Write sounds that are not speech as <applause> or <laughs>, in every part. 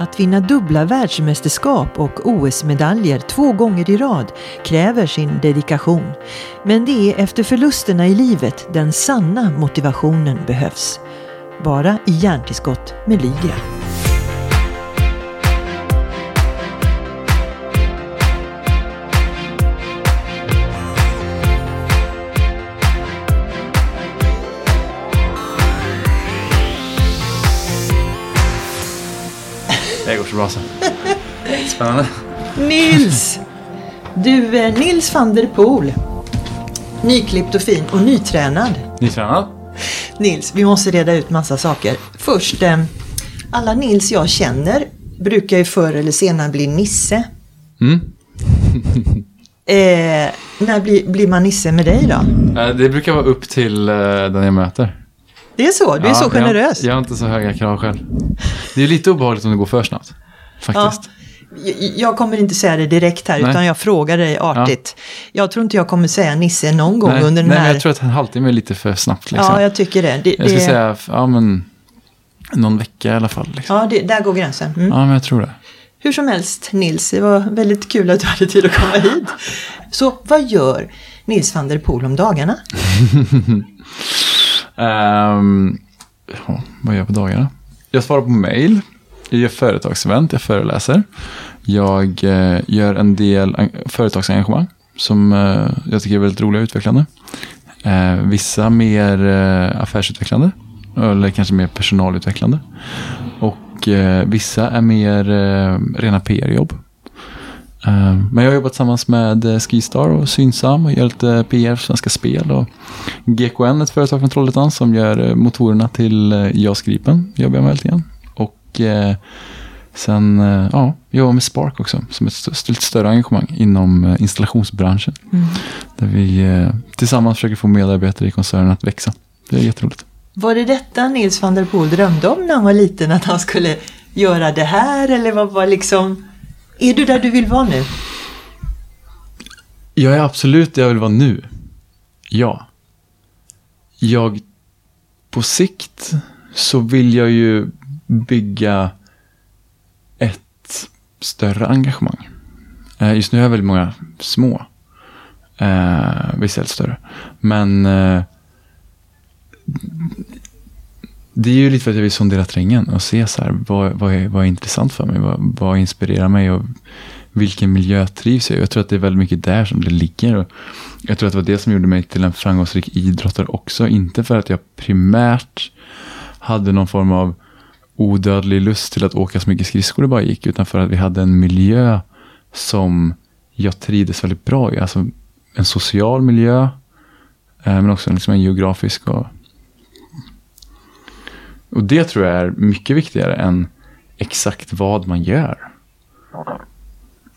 Att vinna dubbla världsmästerskap och OS-medaljer två gånger i rad kräver sin dedikation. Men det är efter förlusterna i livet den sanna motivationen behövs. Bara i hjärntillskott med Lydia. Så. Spännande. Nils! Du, eh, Nils van der Poel. Nyklippt och fin och nytränad. Nytränad? Nils, vi måste reda ut massa saker. Först, eh, alla Nils jag känner brukar ju förr eller senare bli Nisse. Mm. <laughs> Eh, när blir, blir man Nisse med dig då? Eh, Det brukar vara upp till eh, den jag möter. Det är så? Du är Ja, så generös? Jag, jag har inte så höga krav själv. Det är lite obehagligt om det går för snabbt. Faktiskt. Jag- Jag kommer inte säga det direkt här, Nej. utan jag frågar dig artigt. Jag tror inte jag kommer säga Nisse någon gång nej, under den nej, här... men jag tror att en halvtimme är lite för snabbt. Liksom. Ja, jag tycker det. det, jag skulle det säga, ja men, någon vecka i alla fall. Liksom. Ja, det, där går gränsen. Mm. Ja, men jag tror det. Hur som helst, Nils, det var väldigt kul att du hade tid att komma hit. Så vad gör Nils van der Poel om dagarna? <laughs> Um, vad gör jag på dagarna? Jag svarar på mail. Jag gör företagsevent, jag föreläser. Jag eh, gör en del företagsengagemang som eh, jag tycker är väldigt roliga och utvecklande. Eh, vissa mer eh, affärsutvecklande eller kanske mer personalutvecklande. Och eh, vissa är mer eh, rena PR-jobb. Eh, Men jag har jobbat tillsammans med eh, Skistar och Synsam och gör lite PR för Svenska Spel. Och GKN, ett företag från Trollhättan som gör eh, motorerna till eh, JAS Gripen, jobbar jag med lite grann. Och sen, ja, jobbar med Spark också, som ett st- lite större engagemang inom installationsbranschen. Där vi tillsammans försöker få medarbetare i koncernen att växa. Det är jätteroligt. Var det detta Nils van der Poel drömde om när han var liten? Att han skulle göra det här? Eller vad var liksom... Är du där du vill vara nu? Jag är absolut där jag vill vara nu. Ja. Jag, på sikt så vill jag ju bygga ett större engagemang. Eh, just nu har jag väldigt många små. Eh, vissa är större. Men eh, det är ju lite för att jag vill sondera terrängen och se så här, vad, vad, är, vad är intressant för mig, vad, vad inspirerar mig och vilken miljö trivs jag i? Jag tror att det är väldigt mycket där som det ligger. Och jag tror att det var det som gjorde mig till en framgångsrik idrottare också. Inte för att jag primärt hade någon form av odödlig lust till att åka så mycket skridskor det bara gick. Utan för att vi hade en miljö som jag trivdes väldigt bra i. Alltså en social miljö. Eh, men också liksom en geografisk. Och, och det tror jag är mycket viktigare än exakt vad man gör.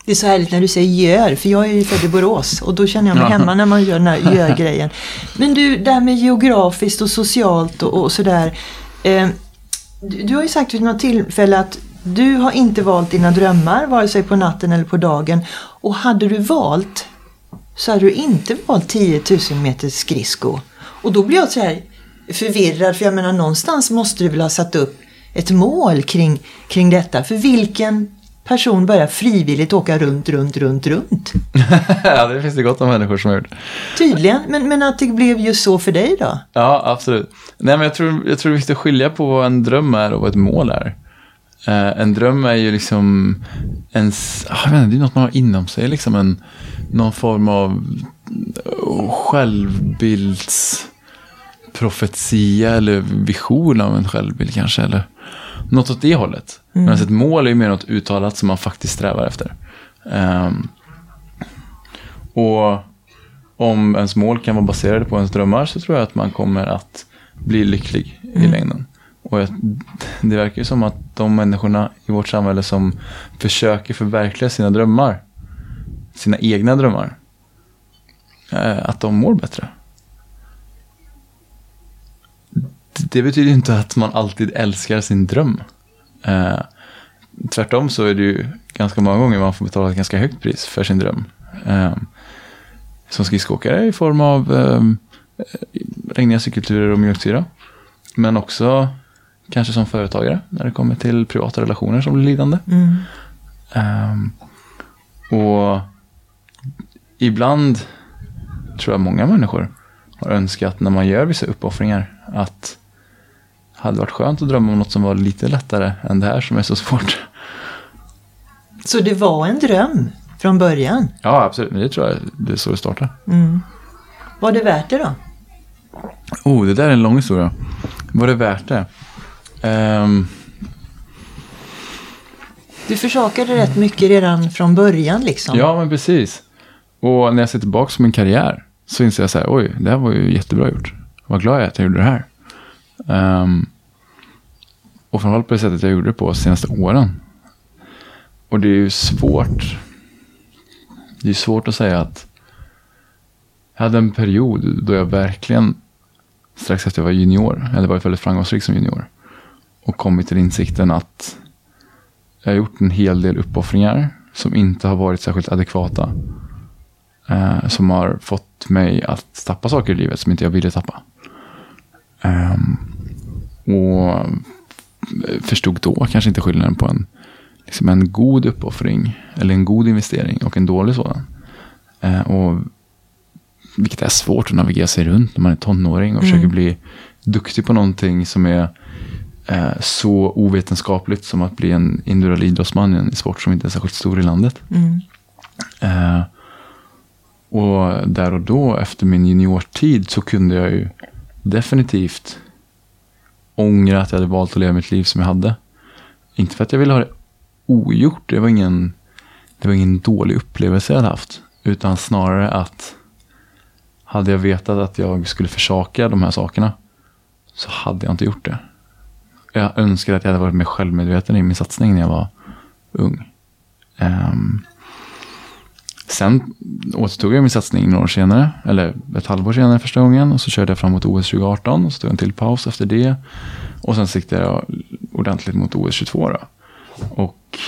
Det är så härligt när du säger gör, för jag är ju född i Borås och då känner jag mig Ja. hemma när man gör den här <laughs> gör-grejen. Men du, det här med geografiskt och socialt och, och sådär. Eh, du, du har ju sagt vid något tillfälle att du har inte valt dina drömmar, vare sig på natten eller på dagen. Och hade du valt så hade du inte valt 10 000 meter skridsko. Och då blir jag så här förvirrad, för jag menar någonstans måste du väl ha satt upp ett mål kring, kring detta. För vilken person börjar frivilligt åka runt, runt, runt, runt? <laughs> ja, det finns det gott om människor som har gjort. Tydligen, men, men att det blev just så för dig då? Ja, absolut. Nej, men jag tror, jag tror det är viktigt att skilja på vad en dröm är och vad ett mål är. Eh, en dröm är ju liksom en, s- ah, jag vet inte, det är något man har inom sig, liksom en, någon form av eh, självbildsprofetia eller vision av en självbild kanske. Eller något åt det hållet. Men ett mål är ju mer något uttalat som man faktiskt strävar efter. Ehm, och om ens mål kan vara baserade på ens drömmar så tror jag att man kommer att bli lycklig i längden. Och jag, det verkar ju som att de människorna i vårt samhälle som försöker förverkliga sina drömmar, sina egna drömmar, eh, att de mår bättre. Det- betyder ju inte att man alltid älskar sin dröm. Eh, tvärtom så är det ju ganska många gånger man får betala ett ganska högt pris för sin dröm. Eh, som skridskoåkare i form av eh, regniga cykelturer och mjölksyra. Men också kanske som företagare, när det kommer till privata relationer som blir lidande. Mm. Ehm, och ibland tror jag många människor har önskat när man gör vissa uppoffringar att hade varit skönt att drömma om något som var lite lättare än det här som är så svårt. Så det var en dröm från början? Ja, absolut. Men det tror jag det är så det startar. Mm. Var det värt det då? Oh, det där är en lång historia. Var det värt det? Ehm, Du försakade rätt mycket redan från början liksom. ja, men precis. Och när jag ser tillbaka på min karriär så inser jag så här, oj, det här var ju jättebra gjort. Vad glad jag är att jag gjorde det här. Ehm, och framförallt på det sättet jag gjorde det på de senaste åren. Och det är ju svårt. Det är svårt att säga att jag hade en period då jag verkligen strax efter jag var junior, eller varit väldigt framgångsrik som junior, och kommit till insikten att jag har gjort en hel del uppoffringar som inte har varit särskilt adekvata. Eh, som har fått mig att tappa saker i livet som inte jag ville tappa. Eh, och förstod då kanske inte skillnaden på en, liksom en god uppoffring eller en god investering och en dålig sådan. Eh, och vilket är svårt att navigera sig runt när man är tonåring och Mm. försöker bli duktig på någonting som är eh, så ovetenskapligt som att bli en individuell idrottsman i en sport som inte är särskilt stor i landet. Mm. Eh, och där och då, efter min juniortid, så kunde jag ju definitivt ångra att jag hade valt att leva mitt liv som jag hade. Inte för att jag ville ha det ogjort, det var ingen, det var ingen dålig upplevelse jag hade haft. Utan snarare att hade jag vetat att jag skulle försaka de här sakerna så hade jag inte gjort det. Jag önskar att jag hade varit mer självmedveten i min satsning när jag var ung. Um, sen återtog jag min satsning några år senare, eller ett halvår senare första gången. Och så körde jag fram mot OS 2018 och så tog jag en till paus efter det. Och sen siktade jag ordentligt mot OS 22 då. Och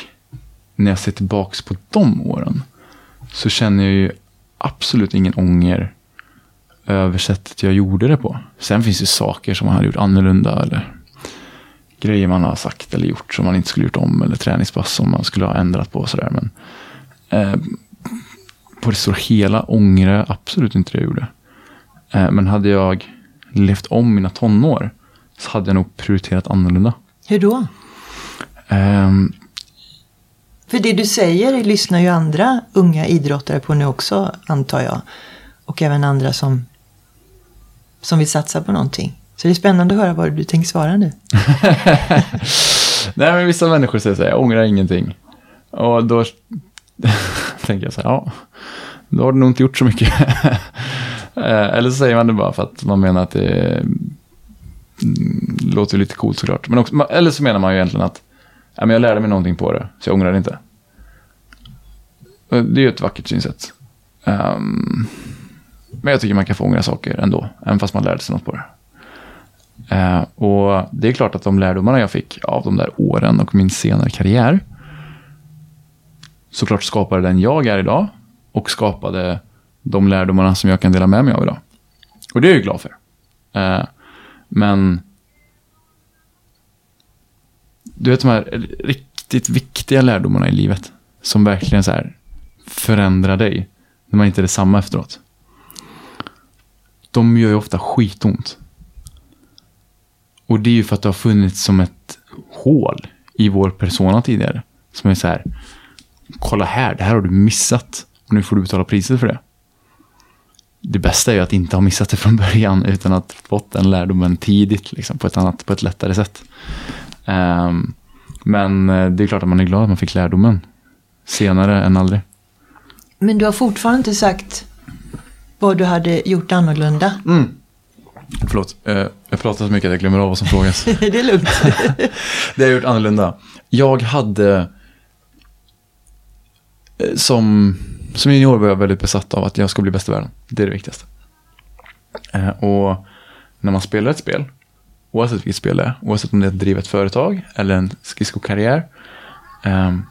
när jag ser tillbaka på de åren så känner jag ju absolut ingen ånger över sättet jag gjorde det på. Sen finns det saker som man hade gjort annorlunda eller grejer man har sagt eller gjort som man inte skulle gjort om eller träningspass som man skulle ha ändrat på och sådär. Men eh, på det stora hela ångrar jag absolut inte det jag gjorde. Eh, men hade jag levt om mina tonår så hade jag nog prioriterat annorlunda. Hur då? Ehm, För det du säger lyssnar ju andra unga idrottare på nu också, antar jag. Och även andra som, som vill satsa på någonting. Så det är spännande att höra vad du tänker svara nu. <laughs> Nej, men vissa människor säger så här, jag ångrar ingenting. Och då <laughs> tänker jag så här, ja, då har du nog inte gjort så mycket. <laughs> Eh, eller så säger man det bara för att man menar att det mm, låter lite coolt såklart. Men också, eller så menar man ju egentligen att ja, men jag lärde mig någonting på det, så jag ångrar det inte. Eh, det är ju ett vackert synsätt. Ehm, men jag tycker man kan få ångra saker ändå, även fast man lärde sig något på det. Eh, och det är klart att de lärdomarna jag fick av de där åren och min senare karriär såklart skapade den jag är idag och skapade de lärdomarna som jag kan dela med mig av idag. Och det är jag ju glad för. Eh, men du vet de här riktigt viktiga lärdomarna i livet som verkligen så här förändrar dig när man inte är detsamma efteråt. De gör ju ofta skitont. Och det är ju för att det har funnits som ett hål i vår persona tidigare. Som är så här, kolla här, det här har du missat. Och nu får du betala priset för det. Det bästa är ju att inte ha missat det från början utan att fått den lärdomen tidigt liksom, på, ett annat, på ett lättare sätt. Ehm, men eh, det är klart att man är glad att man fick lärdomen senare än aldrig. Men du har fortfarande inte sagt vad du hade gjort annorlunda. Förlåt, eh, jag pratar så mycket att jag glömmer av vad som frågas. <laughs> det är lugnt. <laughs> Det har jag gjort annorlunda. Jag hade Eh, som, som junior var jag väldigt besatt av att jag ska bli bäst i världen. Det är det viktigaste. Eh, och när man spelar ett spel, oavsett vilket spel det är, oavsett om det är att driva ett företag eller en skridskokarriär. Ehm,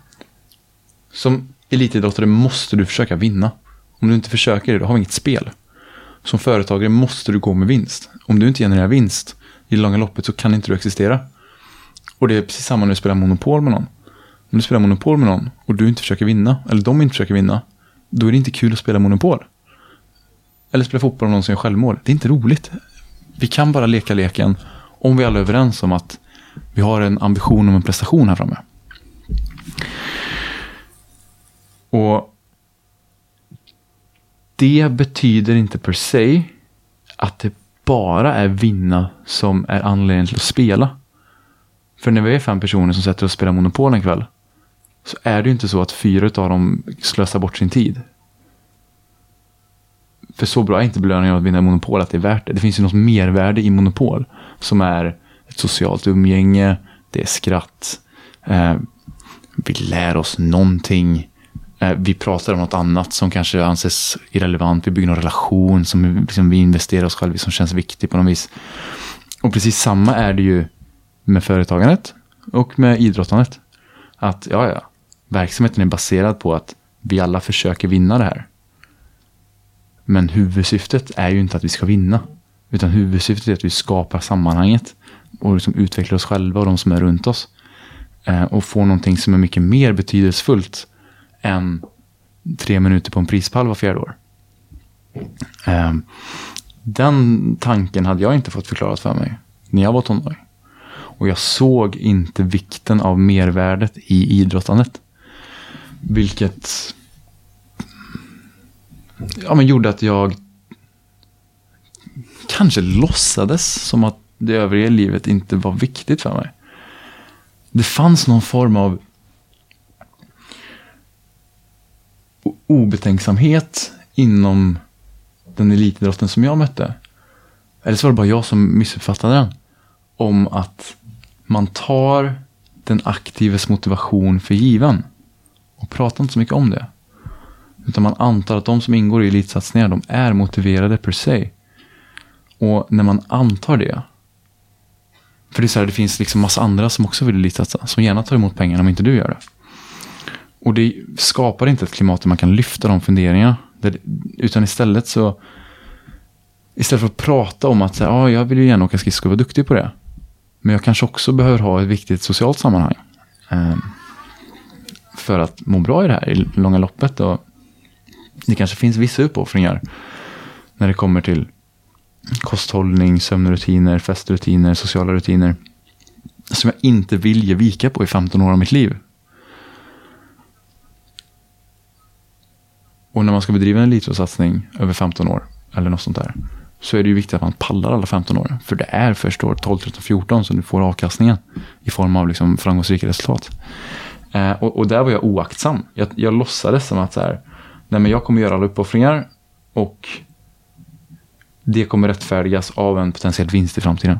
som elitidrottare måste du försöka vinna. Om du inte försöker det, då har vi inget spel. Som företagare måste du gå med vinst. Om du inte genererar vinst i det långa loppet så kan inte du existera. Och det är precis samma när du spelar Monopol med någon. Om du spelar Monopol med någon och du inte försöker vinna, eller de inte försöker vinna, då är det inte kul att spela Monopol. Eller spela fotboll med någon som gör självmål. Det är inte roligt. Vi kan bara leka leken om vi alla är överens om att vi har en ambition om en prestation här framme. Och det betyder inte per se att det bara är vinna som är anledningen till att spela. För när vi är fem personer som sätter oss och spelar Monopol en kväll så är det ju inte så att fyra av dem slösar bort sin tid. För så bra är inte belöningen av att vinna Monopol att det är värt det. Det finns ju något mervärde i Monopol som är ett socialt umgänge, det är skratt, eh, vi lär oss någonting, eh, vi pratar om något annat som kanske anses irrelevant, vi bygger någon relation som liksom, vi investerar oss själva i som känns viktig på något vis. Och precis samma är det ju med företagandet och med idrottandet. Att ja, ja, verksamheten är baserad på att vi alla försöker vinna det här. Men huvudsyftet är ju inte att vi ska vinna. Utan huvudsyftet är att vi skapar sammanhanget och liksom utvecklar oss själva och de som är runt oss. Eh, och får någonting som är mycket mer betydelsefullt än tre minuter på en prispall var fjärde år. Eh, den tanken hade jag inte fått förklarat för mig när jag var tonåring. Och jag såg inte vikten av mervärdet i idrottandet. Vilket ja, men gjorde att jag kanske låtsades som att det övriga livet inte var viktigt för mig. Det fanns någon form av obetänksamhet inom den elitidrotten som jag mötte. Eller så var det bara jag som missuppfattade den. Om att man tar den aktives motivation för given. Och pratar inte så mycket om det. Utan man antar att de som ingår i elitsatsningar, de är motiverade per se. Och när man antar det. För det är så här, det finns liksom massa andra som också vill elitsatsa. Som gärna tar emot pengarna om inte du gör det. Och det skapar inte ett klimat där man kan lyfta de funderingarna. Utan istället så Istället för att prata om att säga, jag vill ju gärna åka skridskor och vara duktig på det. Men jag kanske också behöver ha ett viktigt socialt sammanhang. Um, för att må bra i det här i långa loppet. Och det kanske finns vissa uppoffringar när det kommer till kosthållning, sömnrutiner, festrutiner, sociala rutiner. Som jag inte vill ge vika på i 15 år av mitt liv. Och när man ska bedriva en elitidrottssatsning över 15 år, eller något sånt där, så är det ju viktigt att man pallar alla 15 år. För det är först år 12, 13, 14 som du får avkastningen i form av liksom framgångsrika resultat. Eh, och, och, där var jag oaktsam. Jag, jag låtsades som att så här, nej men jag kommer göra alla uppoffringar och det kommer rättfärdigas av en potentiell vinst i framtiden.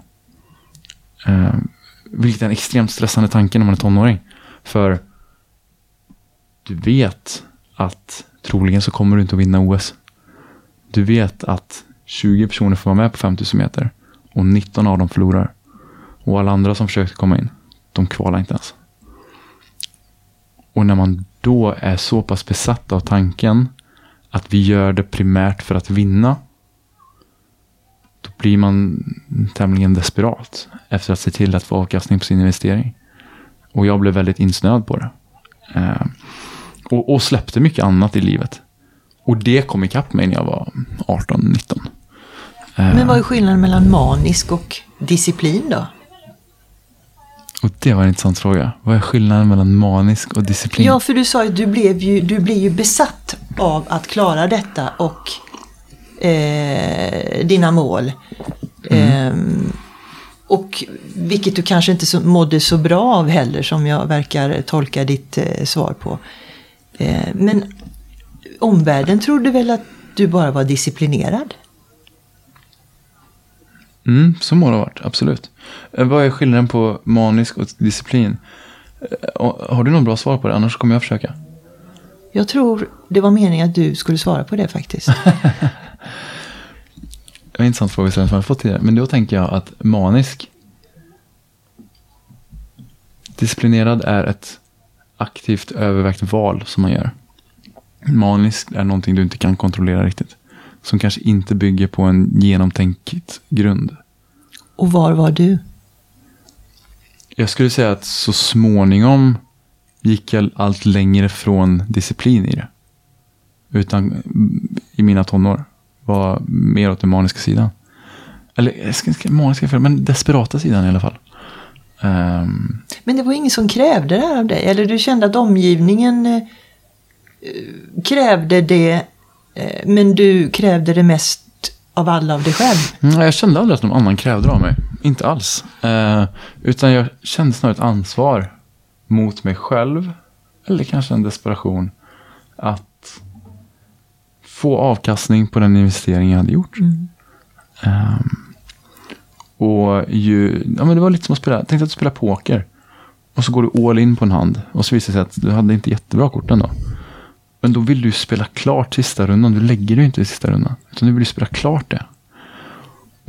Eh, vilket är en extremt stressande tanke när man är tonåring. För du vet att troligen så kommer du inte att vinna OS. Du vet att 20 personer får vara med på 5000 meter och 19 av dem förlorar. Och alla andra som försökte komma in, de kvalar inte ens. Och när man då är så pass besatt av tanken att vi gör det primärt för att vinna. Då blir man tämligen desperat efter att se till att få avkastning på sin investering. Och jag blev väldigt insnöad på det. Eh, och, och, släppte mycket annat i livet. Och det kom ikapp mig när jag var 18-19. Men vad är skillnaden mellan manisk och disciplin då? Och det var en intressant fråga. Vad är skillnaden mellan manisk och disciplin? Ja, för du sa att du blev ju, du blev ju besatt av att klara detta och eh, dina mål. Mm. Eh, och vilket du kanske inte så, mådde så bra av heller som jag verkar tolka ditt eh, svar på. Eh, men omvärlden trodde väl att du bara var disciplinerad? Mm, så må det ha varit, absolut. Eh, vad är skillnaden på manisk och disciplin? Eh, har du något bra svar på det? Annars kommer jag försöka. Jag tror det var meningen att du skulle svara på det faktiskt. <laughs> det var en intressant fråga som jag fått tidigare. Men då tänker jag att manisk Disciplinerad är ett aktivt övervägt val som man gör. Manisk är någonting du inte kan kontrollera riktigt. Som kanske inte bygger på en genomtänkt grund. Och var var du? Jag skulle säga att så småningom gick jag allt längre från disciplin i det. Utan i mina tonår var mer åt den maniska sidan. Eller ska maniska men desperata sidan i alla fall. Um, men det var ingen som krävde det här av dig? Eller du kände att omgivningen eh, krävde det, men du krävde det mest av alla av dig själv? Mm, jag kände aldrig att någon annan krävde det av mig. Inte alls. Uh, utan jag kände snarare ett ansvar mot mig själv. Eller kanske en desperation. Att få avkastning på den investering jag hade gjort. Mm. Um, och ju, ja, men det var lite som att spela, tänkte att spela poker. Och så går du all in på en hand. Och så visar det sig att du hade inte jättebra kort ändå. Men då vill du spela klart sista rundan. Du lägger dig inte i sista rundan. Utan du vill spela klart det.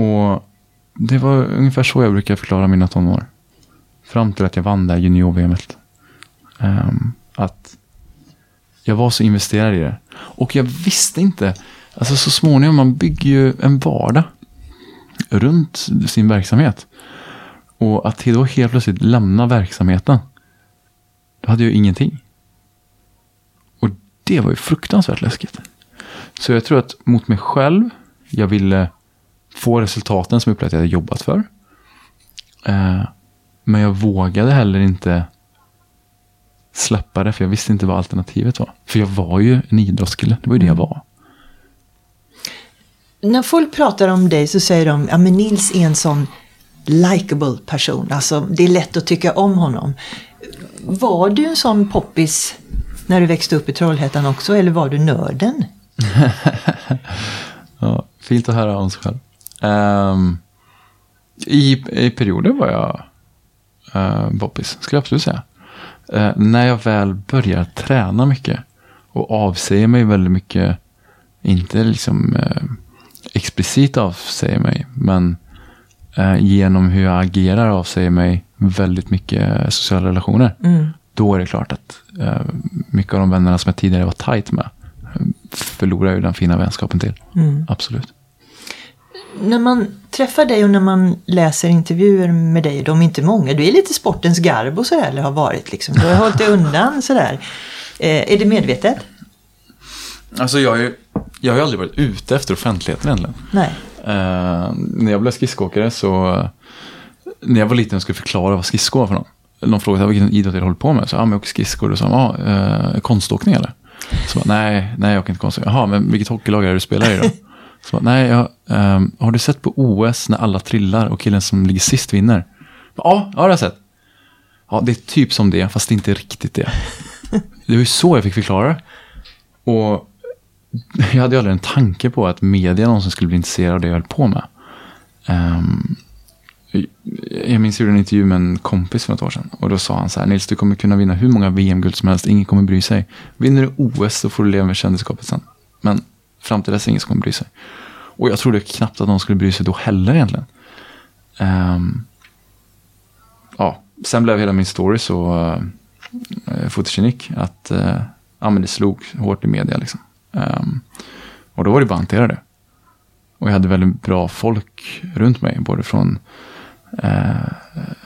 Och det var ungefär så jag brukar förklara mina tonår. Fram till att jag vann det här junior-VM. Um, ehm, att jag var så investerad i det. Och jag visste inte. Alltså så småningom, man bygger ju en vardag runt sin verksamhet. Och att då helt plötsligt lämna verksamheten. Då hade jag ju ingenting. Det var ju fruktansvärt läskigt. Så jag tror att mot mig själv, jag ville få resultaten som jag upplevde att jag hade jobbat för. Eh, men jag vågade heller inte släppa det, för jag visste inte vad alternativet var. För jag var ju en idrottskille, det var ju det jag var när folk pratar om dig så säger de, ja men Nils är en sån likable person. Alltså det är lätt att tycka om honom. Var du en sån poppis när du växte upp i Trollhättan också eller var du nörden? <laughs> ja, fint att höra om sig själv. Um, i, I perioder var jag uh, poppis, skulle jag absolut säga. Uh, när jag väl börjar träna mycket och avsäger mig väldigt mycket, inte liksom uh, explicit avsäger mig. Men eh, genom hur jag agerar avsäger mig väldigt mycket sociala relationer. Mm. Då är det klart att eh, mycket av de vännerna som jag tidigare var tajt med förlorar ju den fina vänskapen till. Mm. Absolut. När man träffar dig och när man läser intervjuer med dig, de är inte många, du är lite sportens garbo sådär, eller har varit liksom. Du har hållit dig undan sådär. Eh, är det medvetet? Alltså jag, är, jag har ju aldrig varit ute efter offentligheten egentligen. Nej. Uh, när jag blev skridskoåkare så, när jag var liten och skulle förklara vad skridskor var för någon. Någon frågade vilken idrott jag håller på med. Så, ja, men jag åker skridskor. Och så, ja, eh, konståkning eller? Så, nej, nej, jag åker inte konståkning. Jaha, men vilket hockeylag är det du spelar i då? <laughs> Så, nej, jag, um, har du sett på OS när alla trillar och killen som ligger sist vinner? Ja, ja det har jag sett. Ja, det är typ som det, fast det är inte riktigt det. <laughs> Det var ju så jag fick förklara det. Och <laughs> jag hade ju aldrig en tanke på att media någonsin skulle bli intresserad av det jag höll på med. Um, jag minns jag gjorde en intervju med en kompis för något år sedan. Och då sa han så här, Nils du kommer kunna vinna hur många VM-guld som helst, ingen kommer bry sig. Vinner du OS så får du leva med kändisskapet sen. Men fram till dess är ingen som kommer bry sig. Och jag trodde knappt att någon skulle bry sig då heller egentligen. Um, ja, sen blev hela min story så uh, fotogenik att uh, ja, men det slog hårt i media. Liksom. Um, och då var det bara att hantera det. Och jag hade väldigt bra folk runt mig, både från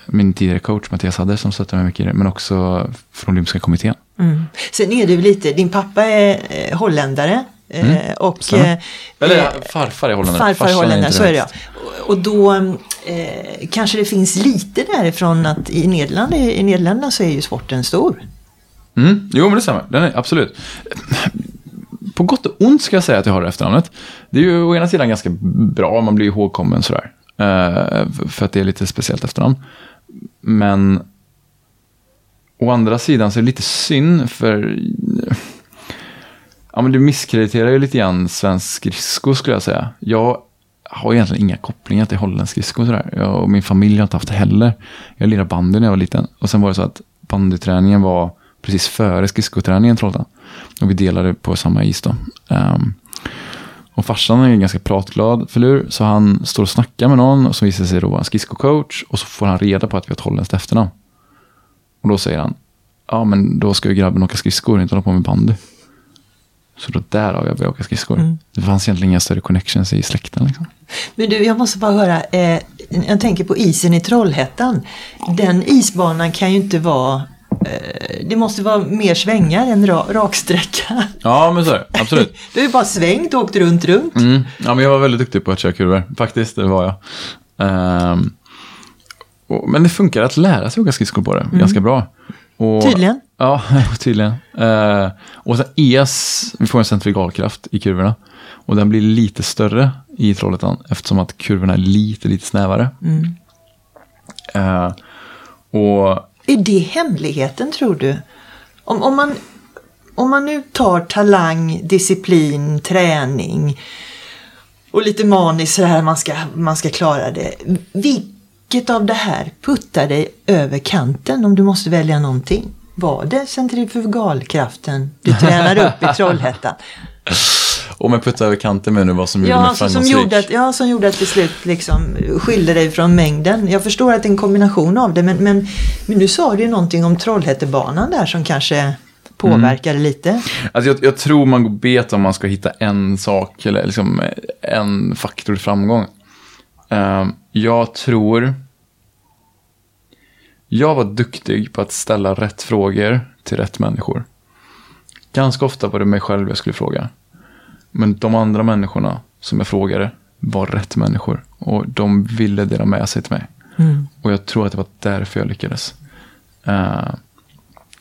min tidigare coach Mattias Hadder som stöttade mig mycket i det, men också från Olympiska kommittén. Mm. Sen är du lite, din pappa är eh, holländare. Eh, mm. och, eh, Eller farfar är holländare. Farfar är holländare, så är det ja. Och då eh, kanske det finns lite därifrån att i Nederländerna, i Nederländerna så är ju sporten stor. Mm. Jo men det stämmer, Den är, absolut på gott och ont ska jag säga att jag har det efternamnet. Det är ju å ena sidan ganska bra, man blir ihågkommen sådär. Eh, för att det är lite speciellt efternamn. Men å andra sidan så är det lite synd för ja, men du misskrediterar ju lite grann svensk skridsko skulle jag säga. Jag har egentligen inga kopplingar till holländsk skridsko sådär. Jag och min familj har inte haft det heller. Jag lirade bandy när jag var liten. Och sen var det så att bandyträningen var precis före skridskoträningen Trollhättan. Och vi delade på samma is då. Um, och farsan är en ganska pratglad förlur, så han står och snackar med någon som visar sig då vara en skridskocoach och så får han reda på att vi har ett holländskt efternamn. Och då säger han, ja men då ska ju grabben åka skridskor och inte hålla på med bandy. Så då därav jag började åka skridskor. Mm. Det fanns egentligen inga större connections i släkten. Liksom. Men du, jag måste bara höra. Eh, jag tänker på isen i Trollhättan. Den isbanan kan ju inte vara det måste vara mer svängar än ra, raksträcka. Ja, men så är det. Absolut. <laughs> du har ju bara svängt och åkt runt, runt. Mm. Ja, men jag var väldigt duktig på att köra kurvor. Faktiskt, det var jag. Ehm, och, men det funkar att lära sig åka skridskor på det ganska bra. Och, Tydligen. Ja, <laughs> tydligen. Ehm, och sen ES, vi får en centrifugalkraft i kurvorna. Och den blir lite större i Trollhättan eftersom att kurvorna är lite, lite snävare. Mm. Ehm, och Är det hemligheten tror du? Om, om, man, om man nu tar talang, disciplin, träning och lite maniskt så här man ska, man ska klara det. Vilket av det här puttar dig över kanten om du måste välja någonting? Var det centrifugalkraften du tränar upp i <laughs> Trollhättan? Om jag puttar över kanten med nu vad som gjorde Ja, mig alltså, som framgångsrik. gjorde att, ja, som gjorde att till slut liksom skilde dig från mängden. Jag förstår att det är en kombination av det men, men, men nu sa du ju någonting om Trollhättebanan där som kanske påverkade lite. Alltså jag, jag tror man går bet om man ska hitta en sak eller liksom en faktor till framgång. Ehm, jag tror... Jag var duktig på att ställa rätt frågor till rätt människor. Ganska ofta var det mig själv jag skulle fråga. Men de andra människorna som jag frågade var rätt människor. Och de ville dela med sig till mig. Mm. Och jag tror att det var därför jag lyckades. Eh,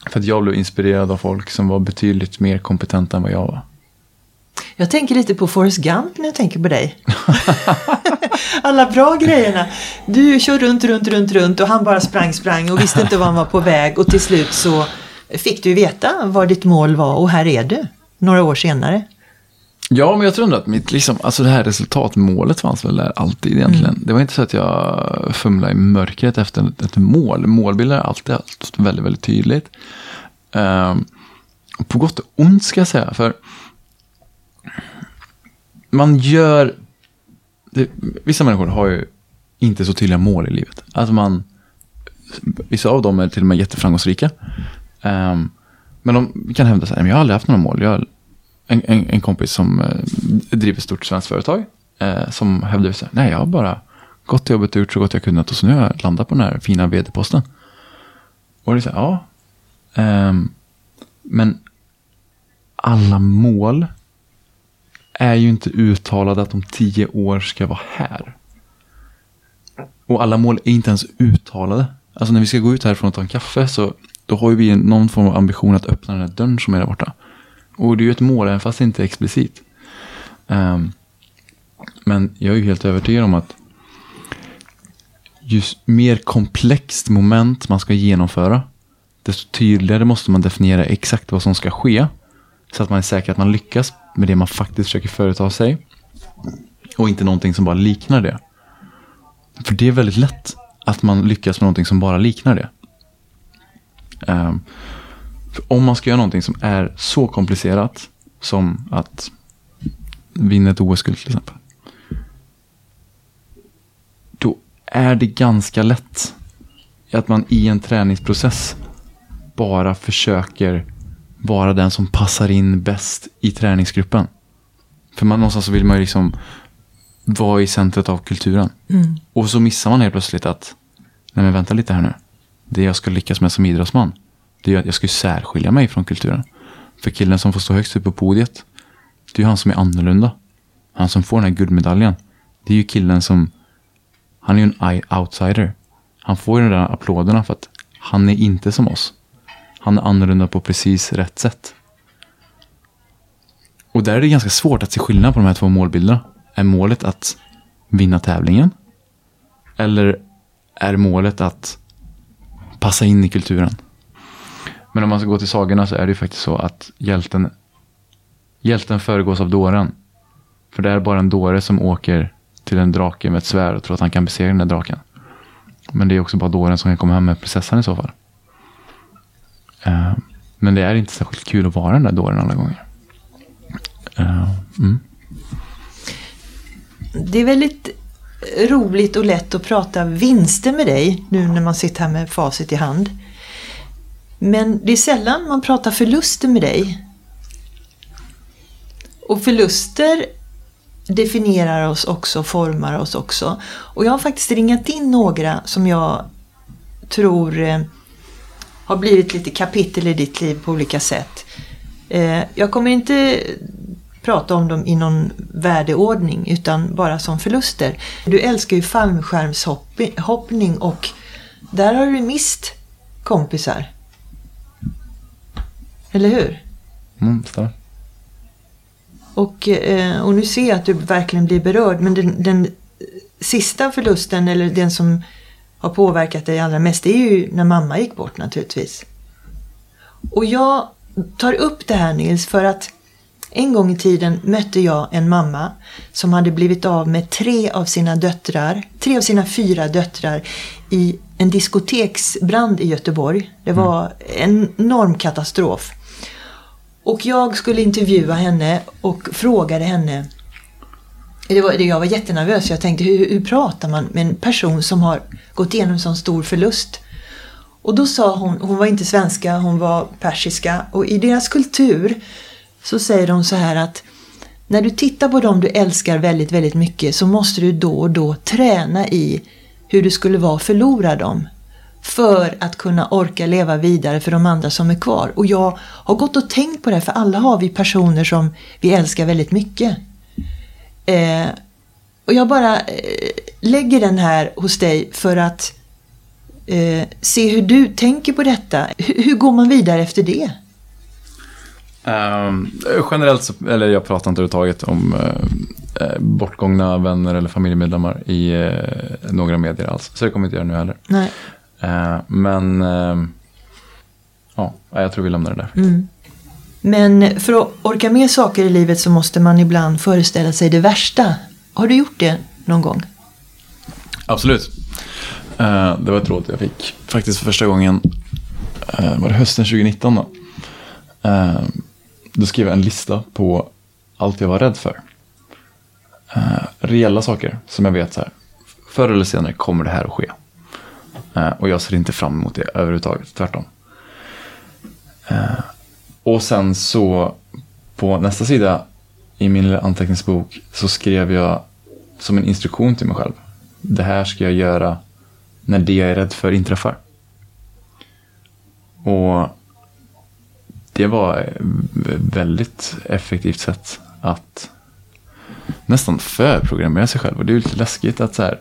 för att jag blev inspirerad av folk som var betydligt mer kompetenta än vad jag var. Jag tänker lite på Forrest Gump när jag tänker på dig. <laughs> Alla bra grejerna. Du kör runt, runt, runt, runt och han bara sprang, sprang och visste inte var han var på väg och till slut så fick du veta vad ditt mål var och här är du. Några år senare. Ja, men jag tror ändå att mitt, liksom, alltså det här resultatmålet fanns väl där alltid egentligen. Det var inte så att jag fumlade i mörkret efter ett, ett mål. Målbilder är alltid haft väldigt, väldigt tydligt. Ehm, på gott och ont ska jag säga, för man gör... Det, vissa människor har ju inte så tydliga mål i livet. Alltså man, vissa av dem är till och med jätteframgångsrika. Ehm, men de kan hävda så här, jag har aldrig haft några mål. Jag, en, en, en kompis som eh, driver ett stort svenskt företag. Eh, som hävdar att nej jag har bara gått till jobbet och gjort så gott jag kunnat och så nu har jag landat på den här fina vd-posten. Och det är så här, ja. Ehm, men alla mål är ju inte uttalade att om tio år ska vara här. Och alla mål är inte ens uttalade. Alltså när vi ska gå ut härifrån och ta en kaffe så då har ju vi någon form av ambition att öppna den här dörren som är där borta. Och det är ju ett mål även fast det inte är explicit. Um, men jag är ju helt övertygad om att ju mer komplext moment man ska genomföra desto tydligare måste man definiera exakt vad som ska ske. Så att man är säker att man lyckas med det man faktiskt försöker företa sig. Och inte någonting som bara liknar det. För det är väldigt lätt att man lyckas med någonting som bara liknar det. Um, om man ska göra någonting som är så komplicerat som att vinna ett OS-guld till exempel. Då är det ganska lätt att man i en träningsprocess bara försöker vara den som passar in bäst i träningsgruppen. För man, någonstans så vill man ju liksom vara i centret av kulturen. Mm. Och så missar man helt plötsligt att, nej men vänta lite här nu. Det jag ska lyckas med som idrottsman, det är ju att jag ska ju särskilja mig från kulturen. För killen som får stå högst upp på podiet, det är ju han som är annorlunda. Han som får den här guldmedaljen, det är ju killen som, han är ju en outsider. Han får ju de där applåderna för att han är inte som oss. Han är annorlunda på precis rätt sätt. Och där är det ganska svårt att se skillnad på de här två målbilderna. Är målet att vinna tävlingen? Eller är målet att passa in i kulturen? Men om man ska gå till sagorna så är det ju faktiskt så att hjälten, hjälten föregås av dåren. För det är bara en dåre som åker till en drake med ett svärd och tror att han kan besegra den där draken. Men det är också bara dåren som kan komma hem med prinsessan i så fall. Uh, men det är inte särskilt kul att vara den där dåren alla gånger. Uh, mm. Det är väldigt roligt och lätt att prata vinster med dig nu när man sitter här med facit i hand. Men det är sällan man pratar förluster med dig. Och förluster definierar oss också, formar oss också. Och jag har faktiskt ringat in några som jag tror eh, har blivit lite kapitel i ditt liv på olika sätt. Eh, jag kommer inte prata om dem i någon värdeordning utan bara som förluster. Du älskar ju fallskärmshoppning och där har du mist kompisar. Eller hur? Mm, stämmer. Och, eh, och nu ser jag att du verkligen blir berörd men den, den sista förlusten eller den som har påverkat dig allra mest det är ju när mamma gick bort naturligtvis. Och jag tar upp det här Nils för att en gång i tiden mötte jag en mamma som hade blivit av med tre av sina döttrar, tre av sina fyra döttrar i en diskoteksbrand i Göteborg. Det var en enorm katastrof. Och jag skulle intervjua henne och frågade henne det var, jag var jättenervös. Jag tänkte hur, hur pratar man med en person som har gått igenom en sån stor förlust? Och då sa hon, hon var inte svenska, hon var persiska och i deras kultur så säger de så här att när du tittar på dem du älskar väldigt, väldigt mycket så måste du då och då träna i hur det skulle vara att förlora dem. För att kunna orka leva vidare för de andra som är kvar. Och jag har gått och tänkt på det, för alla har vi personer som vi älskar väldigt mycket. Eh, och jag bara eh, lägger den här hos dig för att eh, se hur du tänker på detta. H hur går man vidare efter det? Um, generellt så, eller jag pratar inte överhuvudtaget om uh, bortgångna vänner eller familjemedlemmar i uh, några medier alls. Så det kommer jag inte göra nu heller. Nej. Uh, men ja, jag tror vi lämnar det där. Mm. Men för att orka med saker i livet så måste man ibland föreställa sig det värsta. Har du gjort det någon gång? Absolut. det var ett råd jag fick faktiskt för första gången. var det hösten 2019 då? Då skrev jag en lista på allt jag var rädd för. Reella saker som jag vet så här. Förr eller senare kommer det här att ske. Eh, och jag ser inte fram emot det överhuvudtaget, tvärtom. Eh, och sen så på nästa sida i min lilla anteckningsbok så skrev jag som en instruktion till mig själv. Det här ska jag göra när det jag är rädd för inträffar. Och det var ett väldigt effektivt sätt att nästan förprogrammera sig själv. Och det är ju lite läskigt att så här,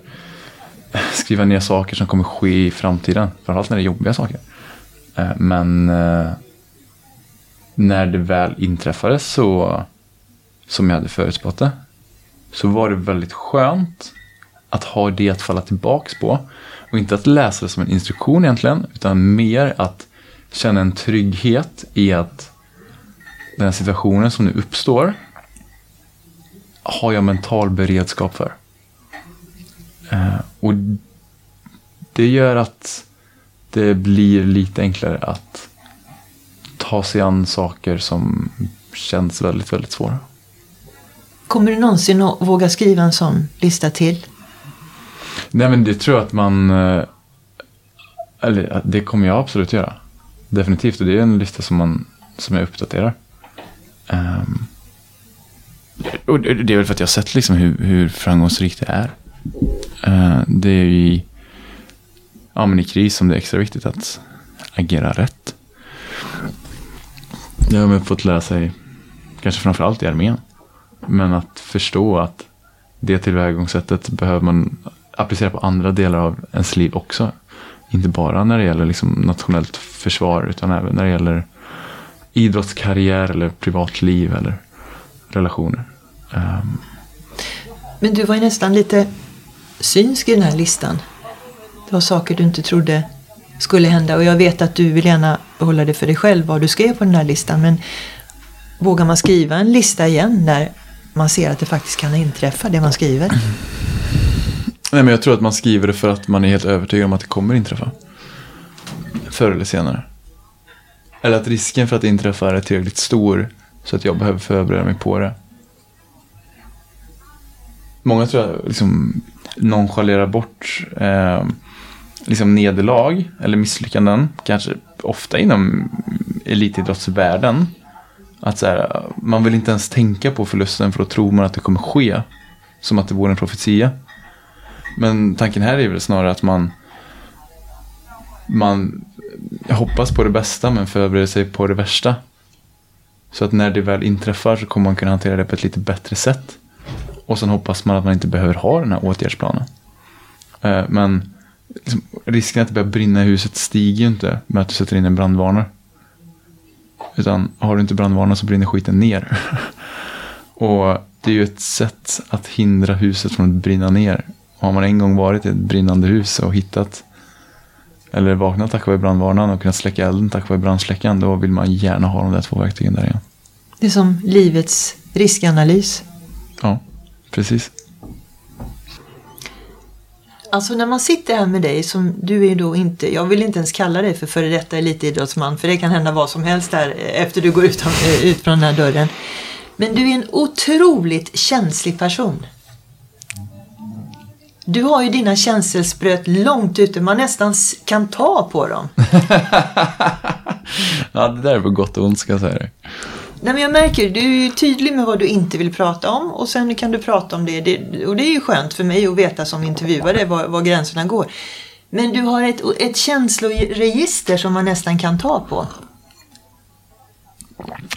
<laughs> skriva ner saker som kommer ske i framtiden. Framförallt när det är jobbiga saker. Eh, men eh, när det väl inträffade så, som jag hade förutspått det, så var det väldigt skönt att ha det att falla tillbaks på. Och inte att läsa det som en instruktion egentligen, utan mer att känna en trygghet i att den här situationen som nu uppstår har jag mental beredskap för. Eh, och det gör att det blir lite enklare att ta sig an saker som känns väldigt, väldigt svåra. Kommer du någonsin att våga skriva en sån lista till? Nej men det tror jag att man... Eh, eller det kommer jag absolut göra. Definitivt, och det är en lista som, man, som jag uppdaterar. Um, och det är väl för att jag har sett liksom hur, hur framgångsrikt det är. Eh, det är ju i, ja, men i kris som det är extra viktigt att agera rätt. Det har man fått lära sig, kanske framförallt i armén. Men att förstå att det tillvägagångssättet behöver man applicera på andra delar av ens liv också. Inte bara när det gäller liksom nationellt försvar utan även när det gäller idrottskarriär eller privatliv eller relationer. Um. Men du var ju nästan lite synsk i den här listan. Det var saker du inte trodde skulle hända och jag vet att du vill gärna behålla det för dig själv vad du skrev på den här listan men vågar man skriva en lista igen när man ser att det faktiskt kan inträffa det man skriver? <clears throat> Nej, men jag tror att man skriver det för att man är helt övertygad om att det kommer inträffa. Förr eller senare. Eller att risken för att det inträffar är tillräckligt stor så att jag behöver förbereda mig på det. Många tror jag liksom nonchalerar bort eh, liksom nederlag eller misslyckanden. Kanske ofta inom elitidrottsvärlden. Att så här, man vill inte ens tänka på förlusten för då tror man att det kommer ske. Som att det vore en profetia. Men tanken här är väl snarare att man man hoppas på det bästa men förbereder sig på det värsta. Så att när det väl inträffar så kommer man kunna hantera det på ett lite bättre sätt. Och sen hoppas man att man inte behöver ha den här åtgärdsplanen. Eh, men liksom, risken att det börjar brinna i huset stiger ju inte med att du sätter in en brandvarnare. Utan har du inte brandvarnare så brinner skiten ner. <laughs> och det är ju ett sätt att hindra huset från att brinna ner. Har man en gång varit i ett brinnande hus och hittat eller vaknat tack vare brandvarnaren och kunnat släcka elden tack vare brandsläckaren, då vill man gärna ha de där två verktygen där igen. Det är som livets riskanalys. Precis. Alltså när man sitter här med dig som du är då inte, jag vill inte ens kalla dig för före detta elitidrottsman för det kan hända vad som helst där efter du går ut, ut från den här dörren. Men du är en otroligt känslig person. Du har ju dina känselspröt långt ute, man nästan kan ta på dem. <laughs> ja, det där är på gott och ont ska jag säga det. Nej, men jag märker, du är tydlig med vad du inte vill prata om och sen kan du prata om det. det och det är ju skönt för mig att veta som intervjuare var, var gränserna går. Men du har ett, ett känsloregister som man nästan kan ta på.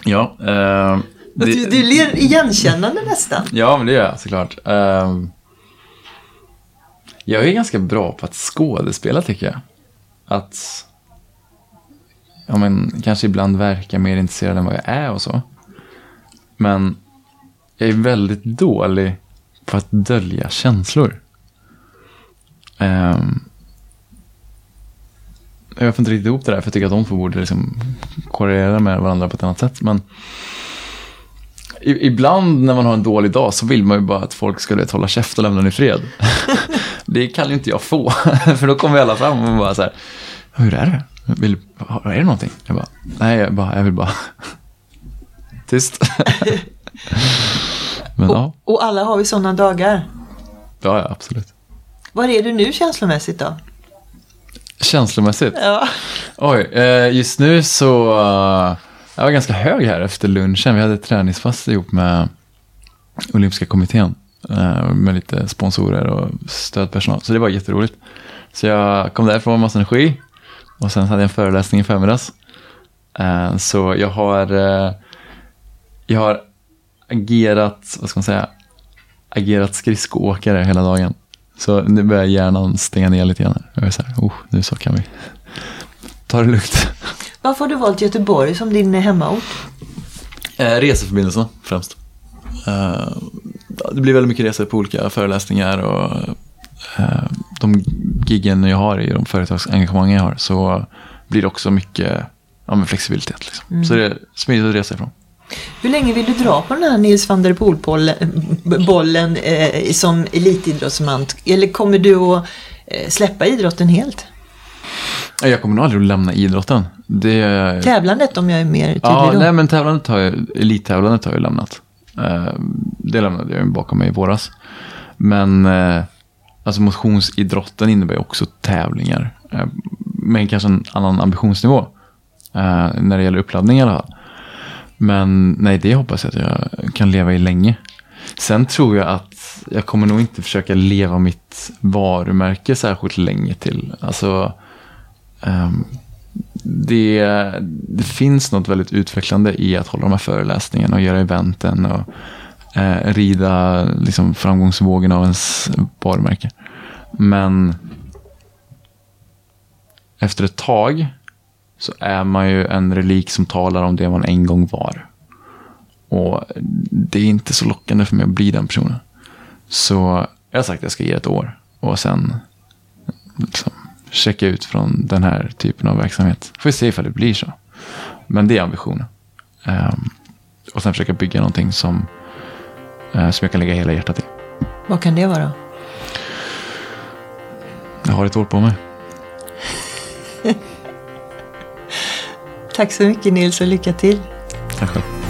Ja. Eh, det, du, du ler igenkännande nästan. Ja, men det gör jag såklart. Eh, jag är ganska bra på att skådespela tycker jag. Att ja, men, kanske ibland verka mer intresserad än vad jag är och så. Men jag är väldigt dålig på att dölja känslor. Um, jag får inte riktigt ihop det där för jag tycker att de två borde liksom korrelera med varandra på ett annat sätt. Men ibland när man har en dålig dag så vill man ju bara att folk ska vet, hålla käft och lämna en i fred. <laughs> det kan ju inte jag få. <laughs> För då kommer alla fram och bara så här. Hur är det? Vill, är det någonting? Jag bara, nej, jag, bara, jag vill bara <laughs> tyst. <laughs> Men, och, ja. och alla har vi sådana dagar. Ja, ja, absolut. Var är du nu känslomässigt då? Känslomässigt? Ja. Oj, eh, just nu så uh, jag var ganska hög här efter lunchen. Vi hade ett träningspass ihop med Olympiska kommittén. Uh, med lite sponsorer och stödpersonal. Så det var jätteroligt. Så jag kom därifrån med massa energi. Och sen hade jag en föreläsning i förmiddags. Uh, så jag har, uh, jag har agerat, vad ska man säga, agerat skridskoåkare hela dagen. Så nu börjar hjärnan stänga ner lite grann. Jag är så här, oh, nu så kan vi ta det lugnt. Varför har du valt Göteborg som din hemmaort? Eh, reseförbindelserna främst. Eh, det blir väldigt mycket resor på olika föreläsningar och eh, de giggen jag har i de företagsengagemang jag har så blir det också mycket ja, flexibilitet. Liksom. Mm. Så det är smidigt att resa ifrån. Hur länge vill du dra på den här Nils van der Poel-bollen eh, som elitidrottsman? Eller kommer du att eh, släppa idrotten helt? Jag kommer nog aldrig att lämna idrotten. Det... Tävlandet om jag är mer tydlig ja, då? Nej, men tävlandet har jag, elittävlandet har jag lämnat. Eh, det lämnade jag bakom mig i våras. Men eh, alltså motionsidrotten innebär ju också tävlingar. Eh, med kanske en annan ambitionsnivå. Eh, när det gäller uppladdning i alla fall. Men nej, det hoppas jag att jag kan leva i länge. Sen tror jag att jag kommer nog inte försöka leva mitt varumärke särskilt länge till. Alltså, um, det, det, finns något väldigt utvecklande i att hålla de här föreläsningarna och göra eventen och eh, rida liksom, framgångsvågen av ens varumärke. Men efter ett tag så är man ju en relik som talar om det man en gång var. Och det är inte så lockande för mig att bli den personen. Så jag har sagt att jag ska ge ett år och sen liksom, checka ut från den här typen av verksamhet. Får vi se ifall det blir så. Men det är ambitionen. Um, och sen försöka bygga någonting som, som jag kan lägga hela hjärtat i. Vad kan det vara? Jag har ett år på mig. <laughs> Tack så mycket Nils och lycka till. Tack själv.